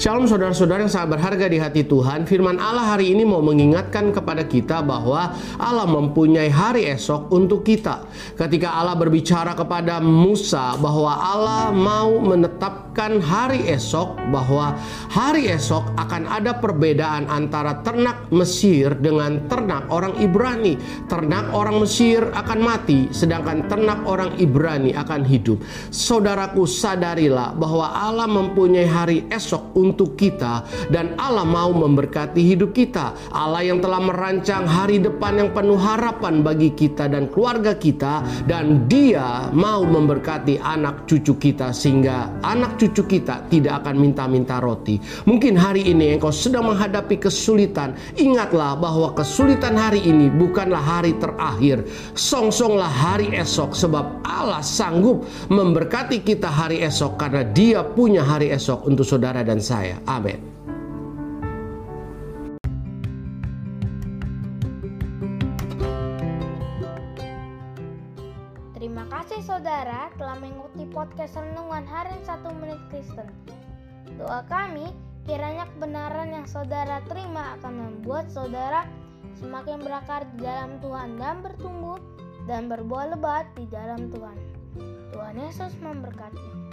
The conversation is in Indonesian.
Shalom saudara-saudara yang sangat berharga di hati Tuhan Firman Allah hari ini mau mengingatkan kepada kita bahwa Allah mempunyai hari esok untuk kita. Ketika Allah berbicara kepada Musa bahwa Allah mau menetapkan hari esok Bahwa hari esok akan ada perbedaan antara ternak Mesir dengan ternak orang Ibrani. Ternak orang Mesir akan mati sedangkan ternak orang Ibrani akan hidup. Saudaraku sadarilah bahwa Allah mempunyai hari esok untuk kita dan Allah mau memberkati hidup kita. Allah yang telah merancang hari depan yang penuh harapan bagi kita dan keluarga kita dan dia mau memberkati anak cucu kita sehingga anak cucu kita tidak akan minta-minta roti. Mungkin hari ini engkau sedang menghadapi kesulitan, ingatlah bahwa kesulitan hari ini bukanlah hari terakhir. Songsonglah hari esok sebab Allah sanggup memberkati kita hari esok karena dia punya hari esok untuk saudara dan saya saya. Amin. Terima kasih saudara telah mengikuti podcast Renungan Harian 1 Menit Kristen. Doa kami kiranya kebenaran yang saudara terima akan membuat saudara semakin berakar di dalam Tuhan dan bertumbuh dan berbuah lebat di dalam Tuhan. Tuhan Yesus memberkati.